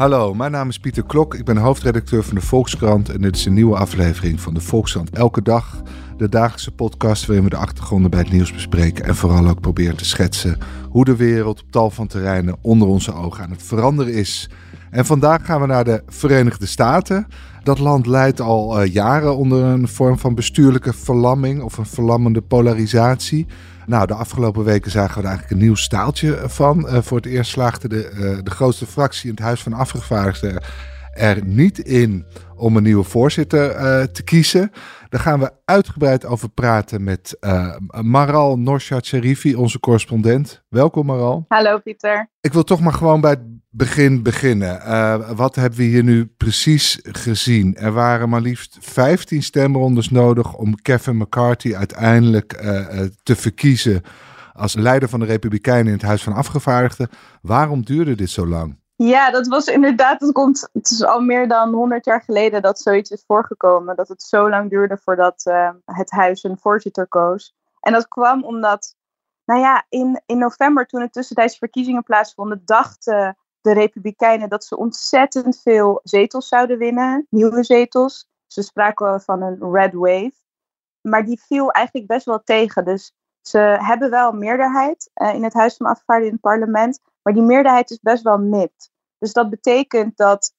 Hallo, mijn naam is Pieter Klok. Ik ben hoofdredacteur van de Volkskrant en dit is een nieuwe aflevering van de Volkskrant Elke Dag. De dagelijkse podcast waarin we de achtergronden bij het nieuws bespreken en vooral ook proberen te schetsen hoe de wereld op tal van terreinen onder onze ogen aan het veranderen is. En vandaag gaan we naar de Verenigde Staten. Dat land leidt al uh, jaren onder een vorm van bestuurlijke verlamming of een verlammende polarisatie. Nou, de afgelopen weken zagen we er eigenlijk een nieuw staaltje van. Uh, voor het eerst slaagde de, uh, de grootste fractie in het Huis van Afgevaardigden er niet in om een nieuwe voorzitter uh, te kiezen. Daar gaan we uitgebreid over praten met uh, Maral Norshat Sherifi, onze correspondent. Welkom Maral. Hallo Pieter. Ik wil toch maar gewoon bij het begin beginnen. Uh, wat hebben we hier nu precies gezien? Er waren maar liefst 15 stemrondes nodig om Kevin McCarthy uiteindelijk te verkiezen als leider van de Republikeinen in het Huis van Afgevaardigden. Waarom duurde dit zo lang? Ja, dat was inderdaad, het, komt, het is al meer dan 100 jaar geleden dat zoiets is voorgekomen. Dat het zo lang duurde voordat uh, het huis een voorzitter koos. En dat kwam omdat, nou ja, in, in november toen er tussentijds verkiezingen plaatsvonden, dachten de Republikeinen dat ze ontzettend veel zetels zouden winnen, nieuwe zetels. Ze spraken van een red wave. Maar die viel eigenlijk best wel tegen. Dus ze hebben wel meerderheid uh, in het Huis van Afgevaardigden in het parlement. Maar die meerderheid is best wel mid. Dus dat betekent dat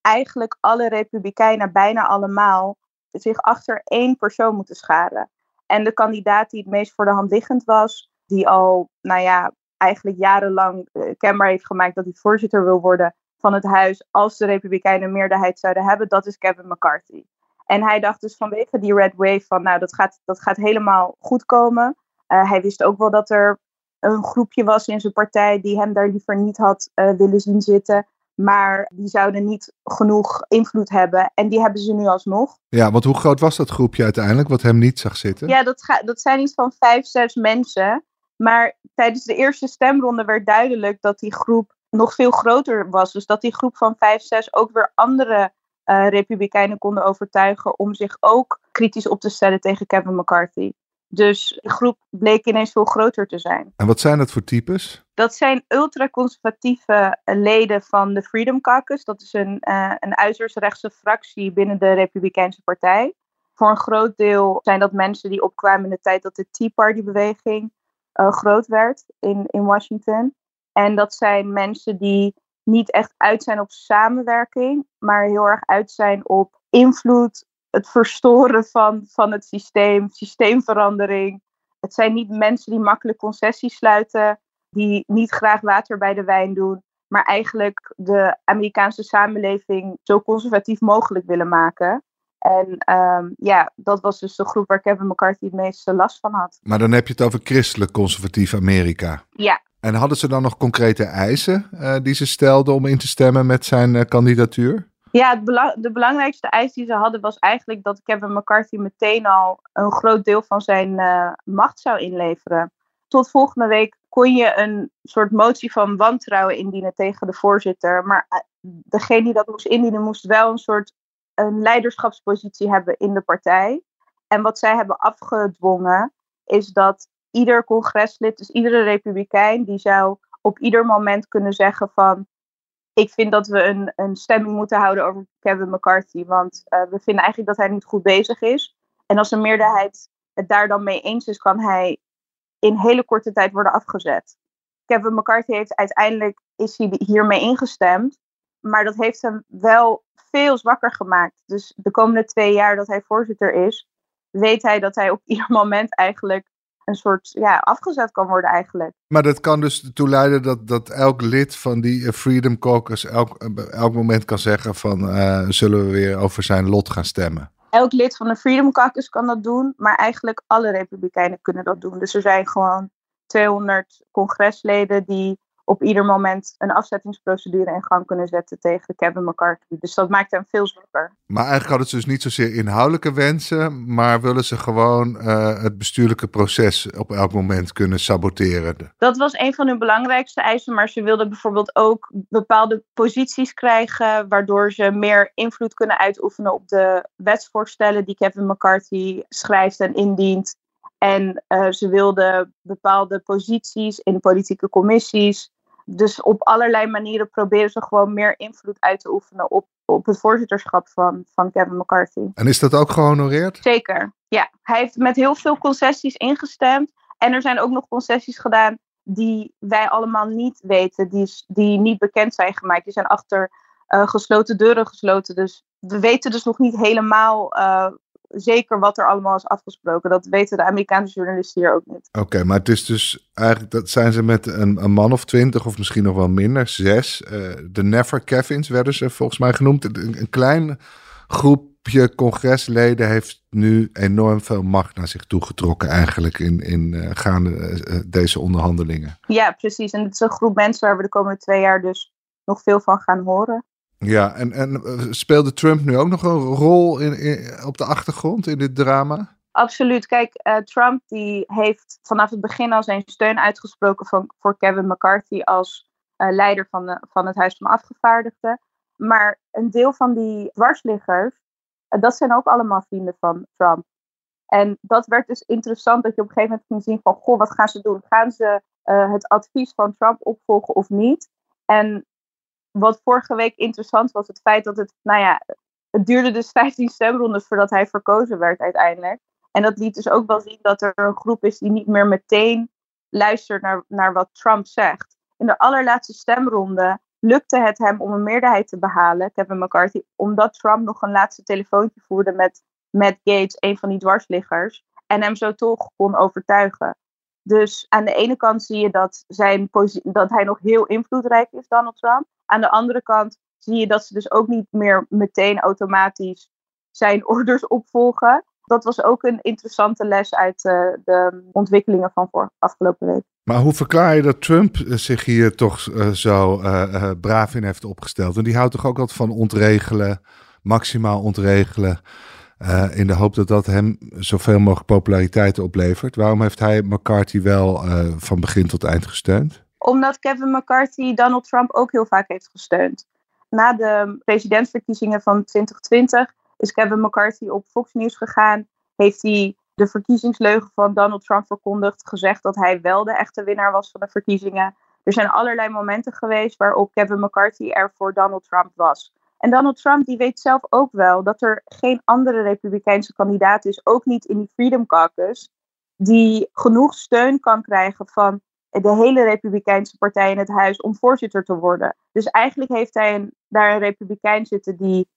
eigenlijk alle republikeinen, bijna allemaal, zich achter één persoon moeten scharen. En de kandidaat die het meest voor de hand liggend was, die al, nou ja, eigenlijk jarenlang uh, kenbaar heeft gemaakt dat hij voorzitter wil worden van het huis als de republikeinen een meerderheid zouden hebben, dat is Kevin McCarthy. En hij dacht dus vanwege die red wave van, nou, dat gaat, dat gaat helemaal goed komen. Uh, hij wist ook wel dat er een groepje was in zijn partij die hem daar liever niet had uh, willen zien zitten. Maar die zouden niet genoeg invloed hebben. En die hebben ze nu alsnog. Ja, want hoe groot was dat groepje uiteindelijk wat hem niet zag zitten? Ja, dat, ga, dat zijn iets van vijf, zes mensen. Maar tijdens de eerste stemronde werd duidelijk dat die groep nog veel groter was. Dus dat die groep van vijf, zes ook weer andere uh, republikeinen konden overtuigen om zich ook kritisch op te stellen tegen Kevin McCarthy. Dus de groep bleek ineens veel groter te zijn. En wat zijn dat voor types? Dat zijn ultraconservatieve leden van de Freedom Caucus. Dat is een, uh, een uitersrechtse fractie binnen de Republikeinse Partij. Voor een groot deel zijn dat mensen die opkwamen in de tijd dat de Tea Party-beweging uh, groot werd in, in Washington. En dat zijn mensen die niet echt uit zijn op samenwerking, maar heel erg uit zijn op invloed, het verstoren van, van het systeem, systeemverandering. Het zijn niet mensen die makkelijk concessies sluiten, die niet graag water bij de wijn doen, maar eigenlijk de Amerikaanse samenleving zo conservatief mogelijk willen maken. En um, ja, dat was dus de groep waar Kevin McCarthy het meeste last van had. Maar dan heb je het over christelijk conservatief Amerika. Ja. En hadden ze dan nog concrete eisen uh, die ze stelden om in te stemmen met zijn uh, kandidatuur? Ja, de belangrijkste eis die ze hadden was eigenlijk dat Kevin McCarthy meteen al een groot deel van zijn uh, macht zou inleveren. Tot volgende week kon je een soort motie van wantrouwen indienen tegen de voorzitter. Maar degene die dat moest indienen, moest wel een soort een leiderschapspositie hebben in de partij. En wat zij hebben afgedwongen, is dat ieder congreslid, dus iedere republikein, die zou op ieder moment kunnen zeggen van ik vind dat we een, een stemming moeten houden over Kevin McCarthy. Want uh, we vinden eigenlijk dat hij niet goed bezig is. En als een meerderheid het daar dan mee eens is, kan hij in hele korte tijd worden afgezet. Kevin McCarthy heeft uiteindelijk is hij hiermee ingestemd. Maar dat heeft hem wel veel zwakker gemaakt. Dus de komende twee jaar dat hij voorzitter is, weet hij dat hij op ieder moment eigenlijk een soort ja, afgezet kan worden eigenlijk. Maar dat kan dus ertoe leiden dat, dat elk lid van die Freedom Caucus elk, elk moment kan zeggen van uh, zullen we weer over zijn lot gaan stemmen. Elk lid van de Freedom Caucus kan dat doen, maar eigenlijk alle republikeinen kunnen dat doen. Dus er zijn gewoon 200 congresleden die op ieder moment een afzettingsprocedure in gang kunnen zetten tegen Kevin McCarthy. Dus dat maakt hem veel zwakker. Maar eigenlijk hadden ze dus niet zozeer inhoudelijke wensen, maar willen ze gewoon uh, het bestuurlijke proces op elk moment kunnen saboteren. Dat was een van hun belangrijkste eisen, maar ze wilden bijvoorbeeld ook bepaalde posities krijgen, waardoor ze meer invloed kunnen uitoefenen op de wetsvoorstellen die Kevin McCarthy schrijft en indient. En uh, ze wilden bepaalde posities in politieke commissies dus op allerlei manieren proberen ze gewoon meer invloed uit te oefenen op, op het voorzitterschap van, van Kevin McCarthy. En is dat ook gehonoreerd? Zeker, ja. Hij heeft met heel veel concessies ingestemd. En er zijn ook nog concessies gedaan die wij allemaal niet weten, die, die niet bekend zijn gemaakt. Die zijn achter uh, gesloten deuren gesloten. Dus we weten dus nog niet helemaal uh, zeker wat er allemaal is afgesproken. Dat weten de Amerikaanse journalisten hier ook niet. Oké, maar het is dus eigenlijk, dat zijn ze met een, een man of twintig of misschien nog wel minder, zes. Uh, de Never Kevins werden ze volgens mij genoemd. Een, een klein groepje congresleden heeft nu enorm veel macht naar zich toegetrokken eigenlijk in, in uh, gaande uh, deze onderhandelingen. Ja, precies. En het is een groep mensen waar we de komende twee jaar dus nog veel van gaan horen. Ja, en, en speelde Trump nu ook nog een rol in, in op de achtergrond in dit drama? Absoluut. Kijk, uh, Trump die heeft vanaf het begin al zijn steun uitgesproken van, voor Kevin McCarthy als uh, leider van, van het Huis van Afgevaardigden. Maar een deel van die dwarsliggers, dat zijn ook allemaal vrienden van Trump. En dat werd dus interessant dat je op een gegeven moment ging zien van, goh, wat gaan ze doen? Gaan ze het advies van Trump opvolgen of niet? En wat vorige week interessant was, het feit dat het, nou ja, het duurde dus 15 stemrondes voordat hij verkozen werd uiteindelijk. En dat liet dus ook wel zien dat er een groep is die niet meer meteen luistert naar, naar wat Trump zegt. In de allerlaatste stemronde lukte het hem om een meerderheid te behalen, Kevin McCarthy, omdat Trump nog een laatste telefoontje voerde met Matt Gates, een van die dwarsliggers, en hem zo toch kon overtuigen. Dus aan de ene kant zie je dat, zijn dat hij nog heel invloedrijk is, Donald Trump. Aan de andere kant zie je dat ze dus ook niet meer meteen automatisch zijn orders opvolgen. Dat was ook een interessante les uit uh, de ontwikkelingen van voor afgelopen week. Maar hoe verklaar je dat Trump zich hier toch uh, zo uh, braaf in heeft opgesteld? En die houdt toch ook altijd van ontregelen, maximaal ontregelen. In de hoop dat dat hem zoveel mogelijk populariteit oplevert. Waarom heeft hij McCarthy wel van begin tot eind gesteund? Omdat Kevin McCarthy Donald Trump ook heel vaak heeft gesteund. Na de presidentsverkiezingen van 2020 is Kevin McCarthy op Fox News gegaan. Heeft hij de verkiezingsleugen van Donald Trump verkondigd. Gezegd dat hij wel de echte winnaar was van de verkiezingen. Er zijn allerlei momenten geweest waarop Kevin McCarthy er voor Donald Trump was. En Donald Trump die weet zelf ook wel dat er geen andere republikeinse kandidaat is, ook niet in die Freedom Caucus, die genoeg steun kan krijgen van de hele Republikeinse partij in het huis om voorzitter te worden. Dus eigenlijk heeft hij een, daar een Republikein zitten die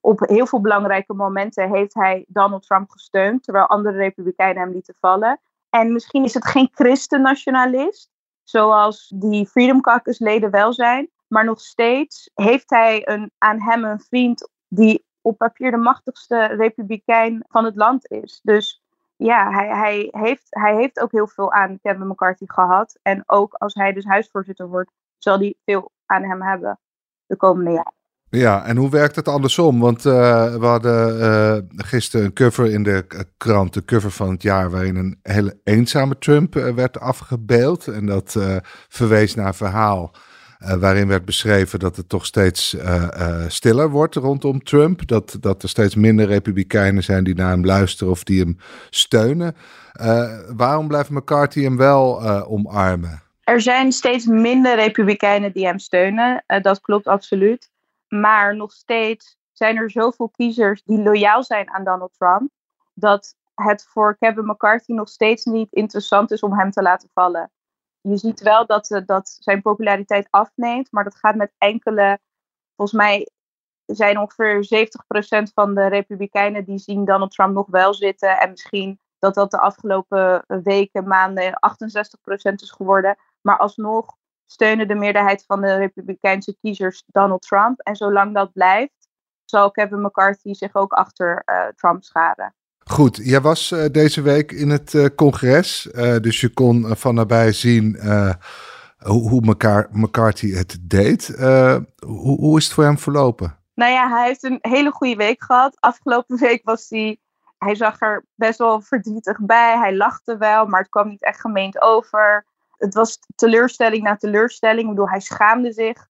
op heel veel belangrijke momenten heeft hij Donald Trump gesteund, terwijl andere Republikeinen hem lieten vallen. En misschien is het geen christennationalist, zoals die Freedom Caucus leden wel zijn, maar nog steeds heeft hij een, aan hem een vriend die op papier de machtigste republikein van het land is. Dus ja, hij, hij, heeft, hij heeft ook heel veel aan Kevin McCarthy gehad. En ook als hij dus huisvoorzitter wordt, zal hij veel aan hem hebben de komende jaren. Ja, en hoe werkt het andersom? Want uh, we hadden uh, gisteren een cover in de krant, de cover van het jaar, waarin een hele eenzame Trump uh, werd afgebeeld. En dat verwees naar een verhaal uh, waarin werd beschreven dat het toch steeds uh, uh, stiller wordt rondom Trump. Dat, dat er steeds minder republikeinen zijn die naar hem luisteren of die hem steunen. waarom blijft McCarthy hem wel omarmen? Er zijn steeds minder republikeinen die hem steunen. dat klopt absoluut. Maar nog steeds zijn er zoveel kiezers die loyaal zijn aan Donald Trump. Dat het voor Kevin McCarthy nog steeds niet interessant is om hem te laten vallen je ziet wel dat, uh, dat zijn populariteit afneemt, maar dat gaat met enkele. Volgens mij zijn ongeveer 70% van de Republikeinen die zien Donald Trump nog wel zitten. En misschien dat dat de afgelopen weken, maanden 68% is geworden. Maar alsnog steunen de meerderheid van de Republikeinse kiezers Donald Trump. En zolang dat blijft, zal Kevin McCarthy zich ook achter uh, Trump scharen. Goed, jij was uh, deze week in het uh, congres, uh, dus je kon van nabij zien hoe, hoe McCar McCarthy het deed. Hoe, hoe, is het voor hem verlopen? Nou ja, hij heeft een hele goede week gehad. Afgelopen week was hij, hij zag er best wel verdrietig bij. Hij lachte wel, maar het kwam niet echt gemeend over. Het was teleurstelling na teleurstelling. Ik bedoel, hij schaamde zich.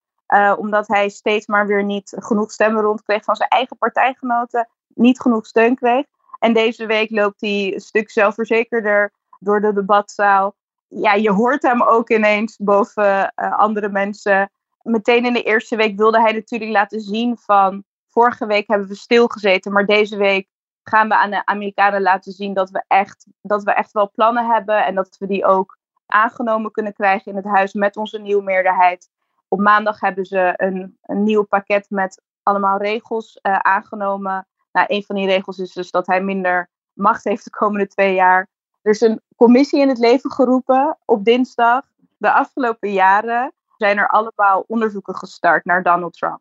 omdat hij steeds maar weer niet genoeg stemmen rondkreeg van zijn eigen partijgenoten. Niet genoeg steun kreeg. En deze week loopt hij een stuk zelfverzekerder door de debatzaal. ja, je hoort hem ook ineens boven uh, andere mensen. Meteen in de eerste week wilde hij natuurlijk laten zien van vorige week hebben we stilgezeten, maar deze week gaan we aan de Amerikanen laten zien dat we echt, dat we echt wel plannen hebben en dat we die ook aangenomen kunnen krijgen in het huis met onze nieuwe meerderheid. Op maandag hebben ze een, een nieuw pakket met allemaal regels uh, aangenomen. Nou, een van die regels is dus dat hij minder macht heeft de komende twee jaar. Er is een commissie in het leven geroepen op dinsdag. De afgelopen jaren zijn er allemaal onderzoeken gestart naar Donald Trump.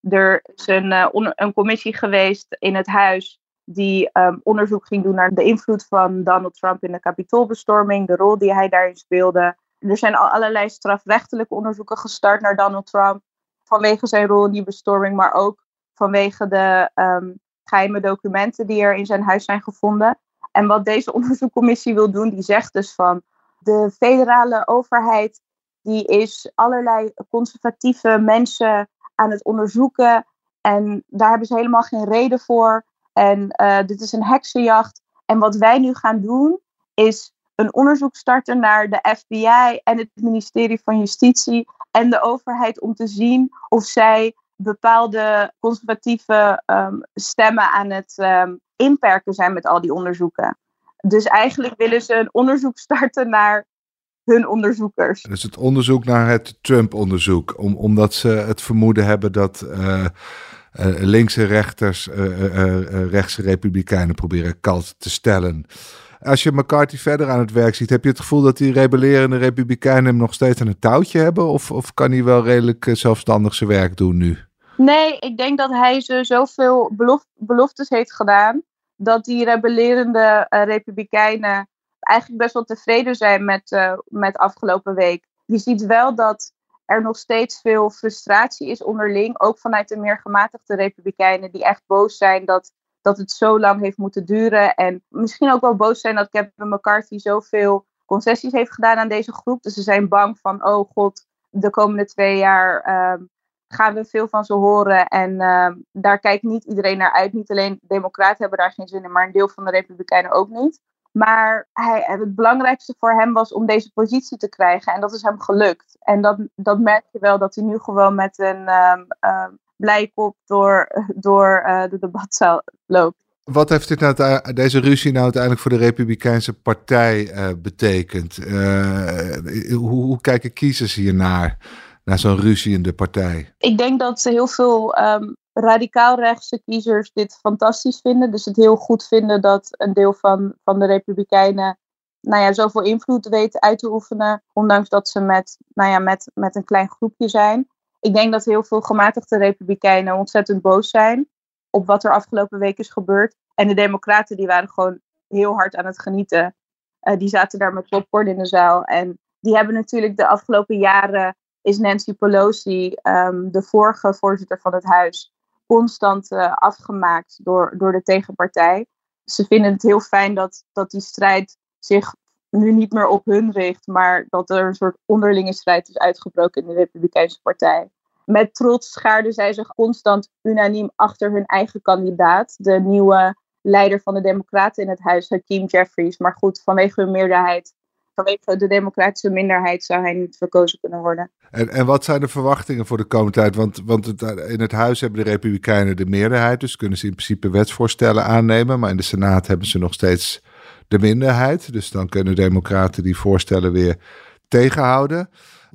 Er is een, uh, een commissie geweest in het huis die um, onderzoek ging doen naar de invloed van Donald Trump in de kapitoolbestorming, de rol die hij daarin speelde. Er zijn al allerlei strafrechtelijke onderzoeken gestart naar Donald Trump vanwege zijn rol in die bestorming, maar ook vanwege de um, geheime documenten die er in zijn huis zijn gevonden. En wat deze onderzoekcommissie wil doen, die zegt dus van de federale overheid, die is allerlei conservatieve mensen aan het onderzoeken. En daar hebben ze helemaal geen reden voor. En uh, dit is een heksenjacht. En wat wij nu gaan doen, is een onderzoek starten naar de FBI en het ministerie van Justitie en de overheid om te zien of zij bepaalde conservatieve um, stemmen aan het um, inperken zijn met al die onderzoeken. Dus eigenlijk willen ze een onderzoek starten naar hun onderzoekers. Dus het onderzoek naar het Trump-onderzoek, om, omdat ze het vermoeden hebben dat uh, uh, linkse rechters uh, rechtse republikeinen proberen kalt te stellen. Als je McCarthy verder aan het werk ziet, heb je het gevoel dat die rebellerende republikeinen hem nog steeds aan het touwtje hebben? Of, of kan hij wel redelijk zelfstandig zijn werk doen nu? Nee, ik denk dat hij ze zoveel belof beloftes heeft gedaan. Dat die rebellerende uh, republikeinen eigenlijk best wel tevreden zijn met, uh, met afgelopen week. Je ziet wel dat er nog steeds veel frustratie is onderling. Ook vanuit de meer gematigde republikeinen die echt boos zijn dat, dat het zo lang heeft moeten duren. En misschien ook wel boos zijn dat Kevin McCarthy zoveel concessies heeft gedaan aan deze groep. Dus ze zijn bang van, oh god, de komende twee jaar uh, gaan we veel van ze horen. En uh, daar kijkt niet iedereen naar uit. Niet alleen democraten hebben daar geen zin in, maar een deel van de republikeinen ook niet. Maar hij, het belangrijkste voor hem was om deze positie te krijgen. En dat is hem gelukt. En dat, dat merk je wel dat hij nu gewoon met een um, blij kop door, door uh, de debatzaal loopt. Wat heeft dit nou, deze ruzie nou uiteindelijk voor de Republikeinse Partij uh, betekend? Uh, hoe, hoe kijken kiezers hiernaar? Naar zo'n ruzie in de partij? Ik denk dat heel veel um, radicaal rechtse kiezers dit fantastisch vinden. Dus het heel goed vinden dat een deel van, van de Republikeinen nou ja, zoveel invloed weet uit te oefenen. Ondanks dat ze met, nou ja, met, met een klein groepje zijn. Ik denk dat heel veel gematigde Republikeinen ontzettend boos zijn op wat er afgelopen week is gebeurd. En de Democraten die waren gewoon heel hard aan het genieten. Uh, die zaten daar met popcorn in de zaal. En die hebben natuurlijk de afgelopen jaren is Nancy Pelosi, um, de vorige voorzitter van het huis, constant uh, afgemaakt door, door de tegenpartij. Ze vinden het heel fijn dat, dat die strijd zich nu niet meer op hun richt, maar dat er een soort onderlinge strijd is uitgebroken in de Republikeinse Partij. Met trots schaarden zij zich constant unaniem achter hun eigen kandidaat, de nieuwe leider van de Democraten in het huis, Hakeem Jeffries. Maar goed, vanwege hun meerderheid vanwege de democratische minderheid zou hij niet verkozen kunnen worden. En, en wat zijn de verwachtingen voor de komende tijd? Want, want het, in het huis hebben de Republikeinen de meerderheid, dus kunnen ze in principe wetsvoorstellen aannemen. Maar in de Senaat hebben ze nog steeds de minderheid. Dus dan kunnen democraten die voorstellen weer tegenhouden.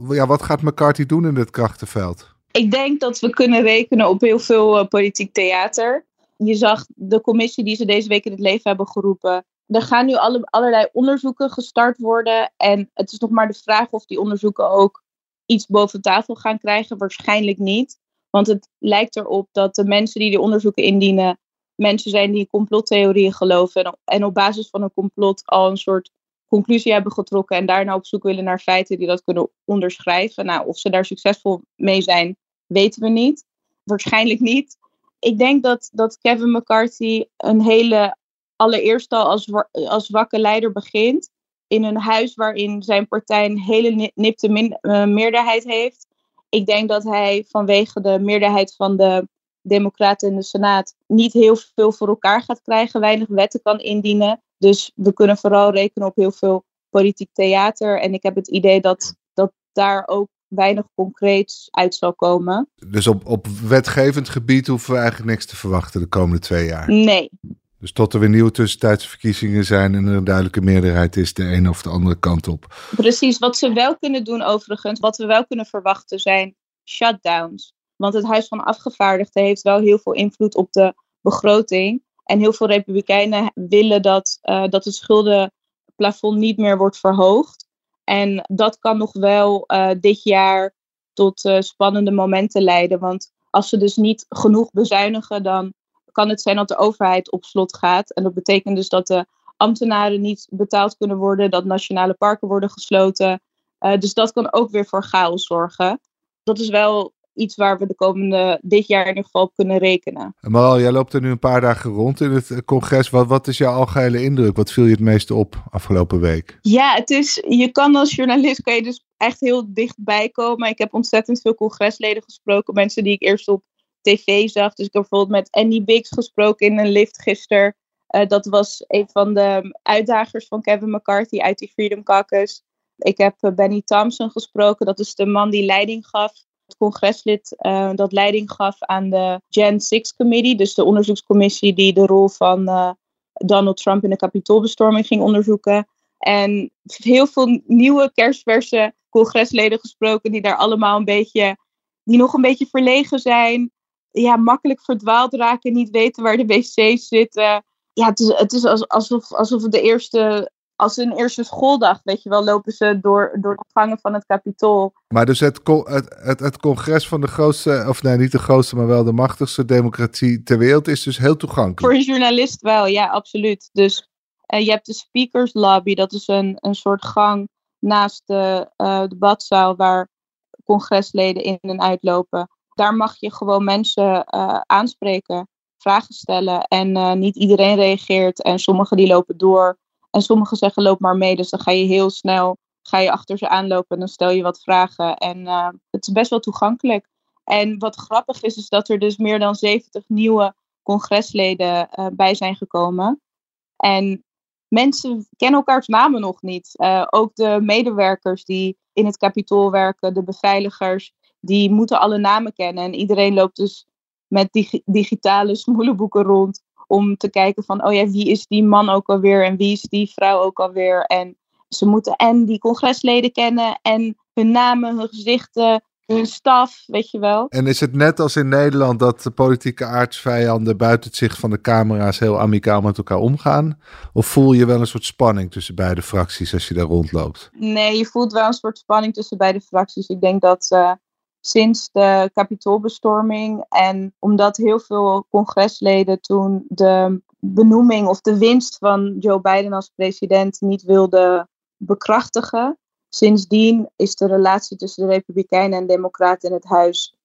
Ja, wat gaat McCarthy doen in het krachtenveld? Ik denk dat we kunnen rekenen op heel veel uh, politiek theater. Je zag de commissie die ze deze week in het leven hebben geroepen er gaan nu alle, allerlei onderzoeken gestart worden. En het is nog maar de vraag of die onderzoeken ook iets boven tafel gaan krijgen. Waarschijnlijk niet. Want het lijkt erop dat de mensen die die onderzoeken indienen, mensen zijn die complottheorieën geloven. En, en op basis van een complot al een soort conclusie hebben getrokken. En daarna op zoek willen naar feiten die dat kunnen onderschrijven. Nou, of ze daar succesvol mee zijn, weten we niet. Waarschijnlijk niet. Ik denk dat, dat Kevin McCarthy een hele allereerst al als, als wakke leider begint. In een huis waarin zijn partij een hele nipte min, uh, meerderheid heeft. Ik denk dat hij vanwege de meerderheid van de Democraten in de Senaat niet heel veel voor elkaar gaat krijgen. Weinig wetten kan indienen. Dus we kunnen vooral rekenen op heel veel politiek theater. En ik heb het idee dat, dat daar ook weinig concreets uit zal komen. Dus op, op wetgevend gebied hoeven we eigenlijk niks te verwachten de komende twee jaar? Nee. Dus tot er weer nieuwe tussentijdse verkiezingen zijn en er een duidelijke meerderheid is de ene of de andere kant op. Precies, wat ze wel kunnen doen overigens, wat we wel kunnen verwachten zijn shutdowns. Want het Huis van Afgevaardigden heeft wel heel veel invloed op de begroting. En heel veel republikeinen willen dat, uh, dat het schuldenplafond niet meer wordt verhoogd. En dat kan nog wel uh, dit jaar tot uh, spannende momenten leiden. Want als ze dus niet genoeg bezuinigen, dan kan het zijn dat de overheid op slot gaat. En dat betekent dus dat de ambtenaren niet betaald kunnen worden, dat nationale parken worden gesloten. Uh, dus dat kan ook weer voor chaos zorgen. Dat is wel iets waar we de komende dit jaar in ieder geval op kunnen rekenen. Maar jij loopt er nu een paar dagen rond in het congres. Wat, wat is jouw algehele indruk? Wat viel je het meeste op afgelopen week? Ja, het is, je kan als journalist kan je dus echt heel dichtbij komen. Ik heb ontzettend veel congresleden gesproken. Mensen die ik eerst op tv zag. Dus ik heb bijvoorbeeld met Andy Biggs gesproken in een lift gisteren. Uh, dat was een van de uitdagers van Kevin McCarthy uit die Freedom Caucus. Ik heb uh, Benny Thompson gesproken. Dat is de man die leiding gaf het congreslid uh, dat leiding gaf aan de Gen 6 Committee, dus de onderzoekscommissie die de rol van Donald Trump in de kapitoolbestorming ging onderzoeken. En heel veel nieuwe kerstverse congresleden gesproken die daar allemaal een beetje, die nog een beetje verlegen zijn, ja, makkelijk verdwaald raken, niet weten waar de wc's zitten. Ja, het is, het is alsof, alsof de eerste als een eerste schooldag, weet je wel, lopen ze door, door de gangen van het kapitool. Maar dus het, het, het, het, congres van de grootste, of nee, niet de grootste, maar wel de machtigste democratie ter wereld is dus heel toegankelijk. Voor een journalist wel, ja, absoluut. Dus uh, je hebt de Speakers Lobby, dat is een, een soort gang naast de uh, debatzaal waar congresleden in en uitlopen. Daar mag je gewoon mensen uh, aanspreken, vragen stellen en niet iedereen reageert en sommigen die lopen door. En sommigen zeggen loop maar mee. Dus dan ga je heel snel ga je achter ze aanlopen en dan stel je wat vragen. En uh, het is best wel toegankelijk. En wat grappig is, is dat er dus meer dan 70 nieuwe congresleden bij zijn gekomen. En mensen kennen elkaars namen nog niet. Ook de medewerkers die in het kapitool werken, de beveiligers, die moeten alle namen kennen. En iedereen loopt dus met dig digitale smoelenboeken rond om te kijken van, oh ja, wie is die man ook alweer en wie is die vrouw ook alweer. En ze moeten en die congresleden kennen en hun namen, hun gezichten, hun staf, weet je wel. En is het net als in Nederland dat de politieke aardsvijanden buiten het zicht van de camera's heel amicaal met elkaar omgaan? Of voel je wel een soort spanning tussen beide fracties als je daar rondloopt? Nee, je voelt wel een soort spanning tussen beide fracties. Ik denk dat uh, sinds de kapitoolbestorming. En omdat heel veel congresleden toen de benoeming of de winst van Joe Biden als president niet wilden bekrachtigen. Sindsdien is de relatie tussen de Republikeinen en Democraten in het huis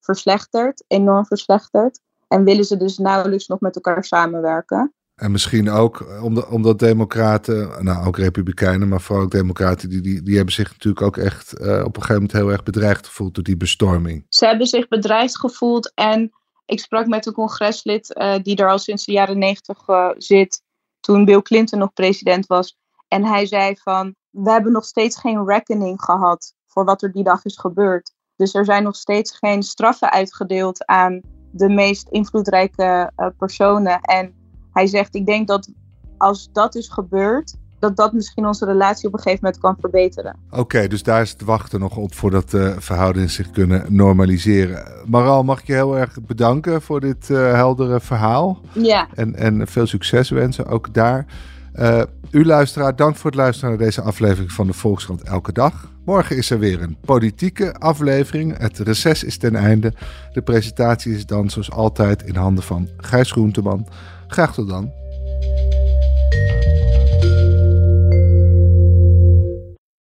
verslechterd, enorm verslechterd. En willen ze dus nauwelijks nog met elkaar samenwerken. En misschien ook omdat, omdat democraten, nou ook republikeinen, maar vooral ook democraten, die, die, hebben zich natuurlijk ook echt uh, op een gegeven moment heel erg bedreigd gevoeld door die bestorming. Ze hebben zich bedreigd gevoeld en ik sprak met een congreslid uh, die er al sinds de jaren negentig uh, zit, toen Bill Clinton nog president was. En hij zei van, we hebben nog steeds geen reckoning gehad voor wat er die dag is gebeurd. Dus er zijn nog steeds geen straffen uitgedeeld aan de meest invloedrijke personen. En hij zegt, ik denk dat als dat is gebeurd, dat dat misschien onze relatie op een gegeven moment kan verbeteren. Oké, dus daar is het wachten nog op voordat de verhoudingen zich kunnen normaliseren. Maral, mag ik je heel erg bedanken voor dit uh, heldere verhaal. Ja. En, en veel succes wensen ook daar. Uh, u luisteraar, dank voor het luisteren naar deze aflevering van de Volkskrant Elke Dag. Morgen is er weer een politieke aflevering. Het reces is ten einde. De presentatie is dan zoals altijd in handen van Gijs Groenteman. Graag tot dan.